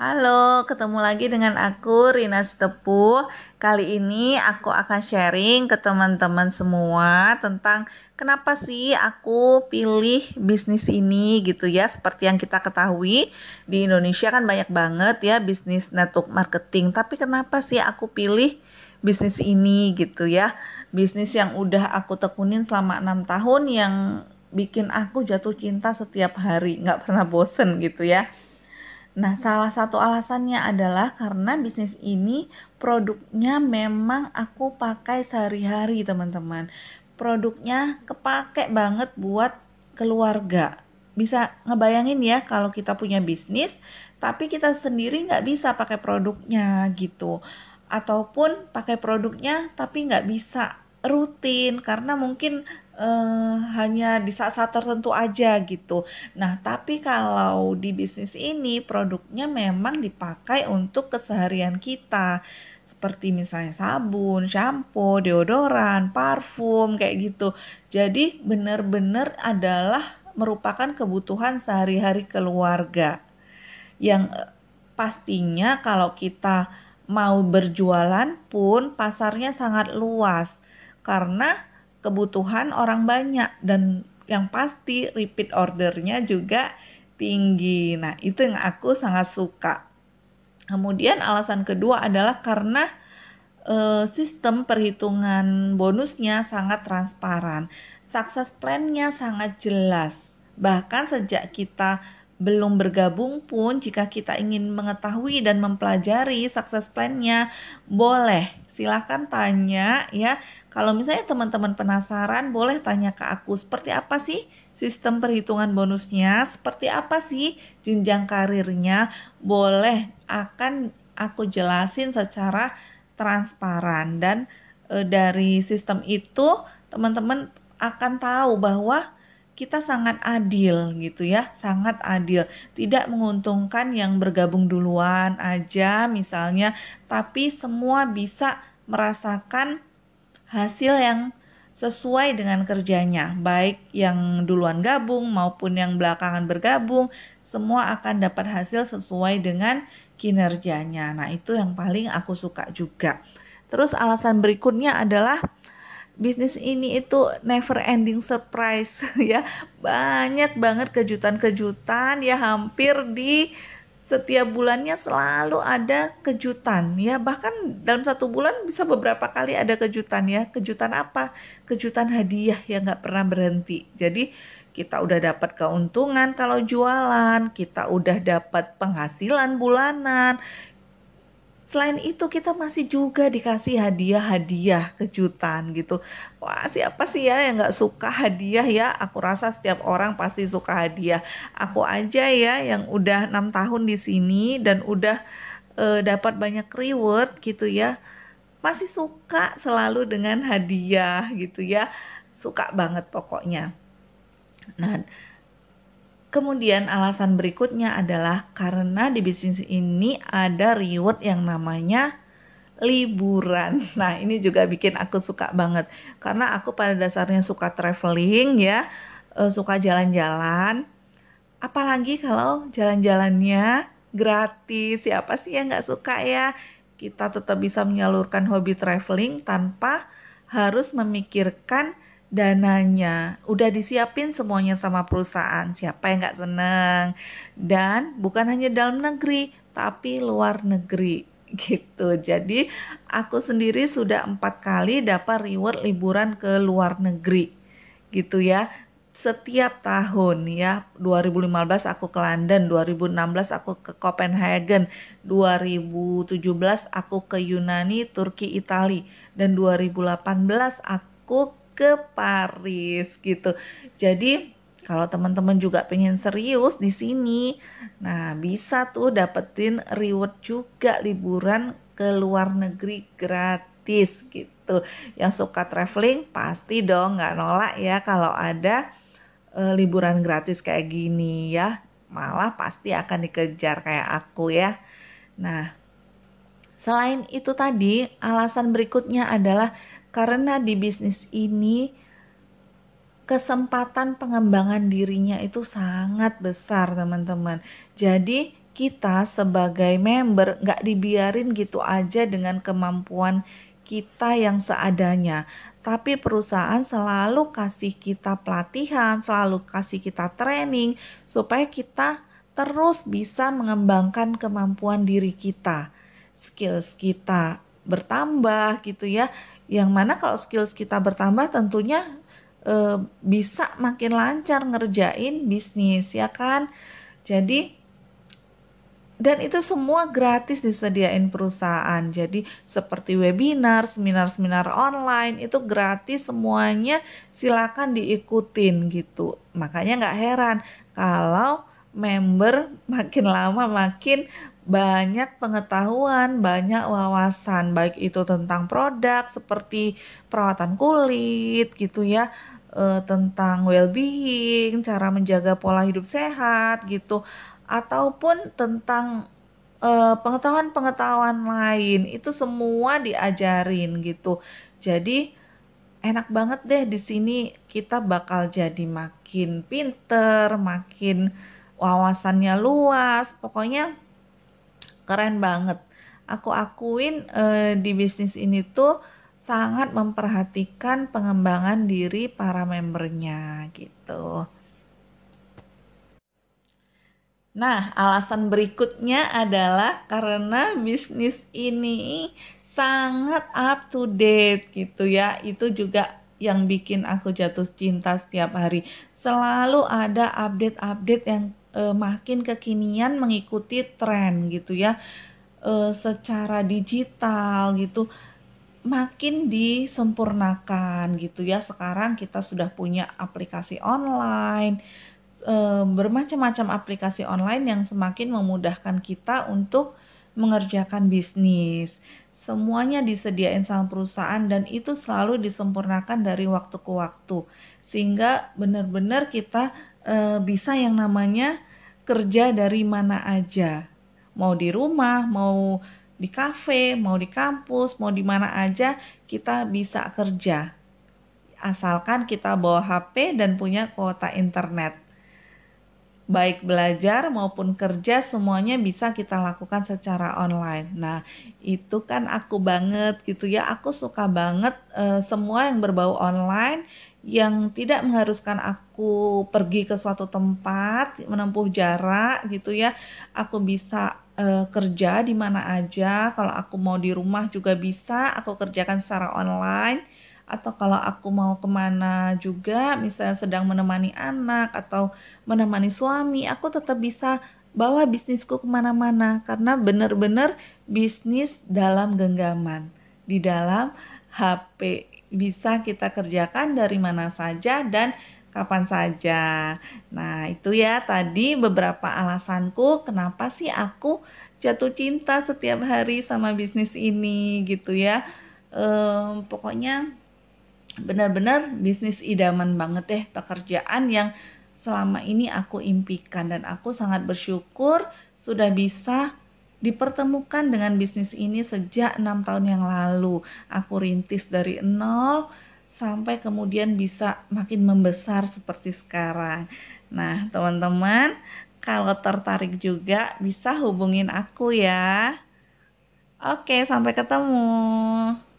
Halo, ketemu lagi dengan aku Rina Stepu. Kali ini aku akan sharing ke teman-teman semua tentang kenapa sih aku pilih bisnis ini gitu ya. Seperti yang kita ketahui di Indonesia kan banyak banget ya bisnis network marketing. Tapi kenapa sih aku pilih bisnis ini gitu ya. Bisnis yang udah aku tekunin selama enam tahun yang bikin aku jatuh cinta setiap hari, nggak pernah bosen gitu ya Nah, salah satu alasannya adalah karena bisnis ini produknya memang aku pakai sehari-hari, teman-teman. Produknya kepake banget buat keluarga. Bisa ngebayangin ya kalau kita punya bisnis, tapi kita sendiri nggak bisa pakai produknya gitu. Ataupun pakai produknya tapi nggak bisa rutin karena mungkin uh, hanya di saat-saat tertentu aja gitu. Nah, tapi kalau di bisnis ini produknya memang dipakai untuk keseharian kita. Seperti misalnya sabun, shampoo, deodoran, parfum kayak gitu. Jadi benar-benar adalah merupakan kebutuhan sehari-hari keluarga. Yang eh, pastinya kalau kita mau berjualan pun pasarnya sangat luas karena kebutuhan orang banyak dan yang pasti repeat ordernya juga tinggi. Nah, itu yang aku sangat suka. Kemudian alasan kedua adalah karena e, sistem perhitungan bonusnya sangat transparan. Success plan-nya sangat jelas. Bahkan sejak kita belum bergabung pun jika kita ingin mengetahui dan mempelajari success plan-nya boleh silahkan tanya ya kalau misalnya teman-teman penasaran, boleh tanya ke aku. Seperti apa sih sistem perhitungan bonusnya, seperti apa sih jenjang karirnya, boleh akan aku jelasin secara transparan. Dan e, dari sistem itu teman-teman akan tahu bahwa kita sangat adil gitu ya, sangat adil. Tidak menguntungkan yang bergabung duluan aja misalnya, tapi semua bisa merasakan hasil yang sesuai dengan kerjanya, baik yang duluan gabung maupun yang belakangan bergabung, semua akan dapat hasil sesuai dengan kinerjanya. Nah, itu yang paling aku suka juga. Terus alasan berikutnya adalah bisnis ini itu never ending surprise ya. Banyak banget kejutan-kejutan ya hampir di setiap bulannya selalu ada kejutan ya. Bahkan dalam satu bulan bisa beberapa kali ada kejutan ya. Kejutan apa? Kejutan hadiah yang nggak pernah berhenti. Jadi kita udah dapat keuntungan kalau jualan kita udah dapat penghasilan bulanan Selain itu kita masih juga dikasih hadiah-hadiah kejutan gitu. Wah siapa sih ya yang nggak suka hadiah ya? Aku rasa setiap orang pasti suka hadiah. Aku aja ya yang udah enam tahun di sini dan udah uh, dapat banyak reward gitu ya. Masih suka selalu dengan hadiah gitu ya. Suka banget pokoknya. Nah, Kemudian alasan berikutnya adalah karena di bisnis ini ada reward yang namanya liburan. Nah, ini juga bikin aku suka banget karena aku pada dasarnya suka traveling ya, eh, suka jalan-jalan. Apalagi kalau jalan-jalannya gratis. Siapa sih yang nggak suka ya? Kita tetap bisa menyalurkan hobi traveling tanpa harus memikirkan dananya. Udah disiapin semuanya sama perusahaan. Siapa yang nggak seneng? Dan bukan hanya dalam negeri tapi luar negeri. Gitu. Jadi aku sendiri sudah empat kali dapat reward liburan ke luar negeri. Gitu ya. Setiap tahun ya. 2015 aku ke London 2016 aku ke Copenhagen 2017 aku ke Yunani Turki Itali dan 2018 aku ke Paris gitu. Jadi kalau teman-teman juga pengen serius di sini, nah bisa tuh dapetin reward juga liburan ke luar negeri gratis gitu. Yang suka traveling pasti dong nggak nolak ya kalau ada e, liburan gratis kayak gini ya. Malah pasti akan dikejar kayak aku ya. Nah, selain itu tadi, alasan berikutnya adalah karena di bisnis ini kesempatan pengembangan dirinya itu sangat besar teman-teman jadi kita sebagai member nggak dibiarin gitu aja dengan kemampuan kita yang seadanya. Tapi perusahaan selalu kasih kita pelatihan, selalu kasih kita training supaya kita terus bisa mengembangkan kemampuan diri kita. Skills kita bertambah gitu ya. Yang mana kalau skills kita bertambah tentunya e, bisa makin lancar ngerjain bisnis ya kan. Jadi dan itu semua gratis disediain perusahaan. Jadi seperti webinar, seminar-seminar online itu gratis semuanya silakan diikutin gitu. Makanya nggak heran kalau member makin lama makin banyak pengetahuan, banyak wawasan baik itu tentang produk seperti perawatan kulit gitu ya, e, tentang well-being, cara menjaga pola hidup sehat gitu ataupun tentang uh, pengetahuan-pengetahuan lain itu semua diajarin gitu. Jadi enak banget deh di sini kita bakal jadi makin pinter, makin wawasannya luas. Pokoknya keren banget. Aku akuin uh, di bisnis ini tuh sangat memperhatikan pengembangan diri para membernya gitu. Nah, alasan berikutnya adalah karena bisnis ini sangat up to date gitu ya. Itu juga yang bikin aku jatuh cinta setiap hari. Selalu ada update-update yang uh, makin kekinian mengikuti tren gitu ya. Uh, secara digital gitu makin disempurnakan gitu ya. Sekarang kita sudah punya aplikasi online e, bermacam-macam aplikasi online yang semakin memudahkan kita untuk mengerjakan bisnis. Semuanya disediain sama perusahaan dan itu selalu disempurnakan dari waktu ke waktu. Sehingga benar-benar kita e, bisa yang namanya kerja dari mana aja. Mau di rumah, mau di kafe, mau di kampus, mau di mana aja kita bisa kerja. Asalkan kita bawa HP dan punya kuota internet baik belajar maupun kerja semuanya bisa kita lakukan secara online. Nah, itu kan aku banget gitu ya. Aku suka banget e, semua yang berbau online yang tidak mengharuskan aku pergi ke suatu tempat, menempuh jarak gitu ya. Aku bisa e, kerja di mana aja. Kalau aku mau di rumah juga bisa, aku kerjakan secara online atau kalau aku mau ke mana juga misalnya sedang menemani anak atau menemani suami aku tetap bisa bawa bisnisku ke mana-mana karena benar-benar bisnis dalam genggaman di dalam HP bisa kita kerjakan dari mana saja dan kapan saja. Nah, itu ya tadi beberapa alasanku kenapa sih aku jatuh cinta setiap hari sama bisnis ini gitu ya. Ehm, pokoknya benar-benar bisnis idaman banget deh pekerjaan yang selama ini aku impikan dan aku sangat bersyukur sudah bisa dipertemukan dengan bisnis ini sejak enam tahun yang lalu. Aku rintis dari nol sampai kemudian bisa makin membesar seperti sekarang. Nah, teman-teman, kalau tertarik juga bisa hubungin aku ya. Oke, sampai ketemu.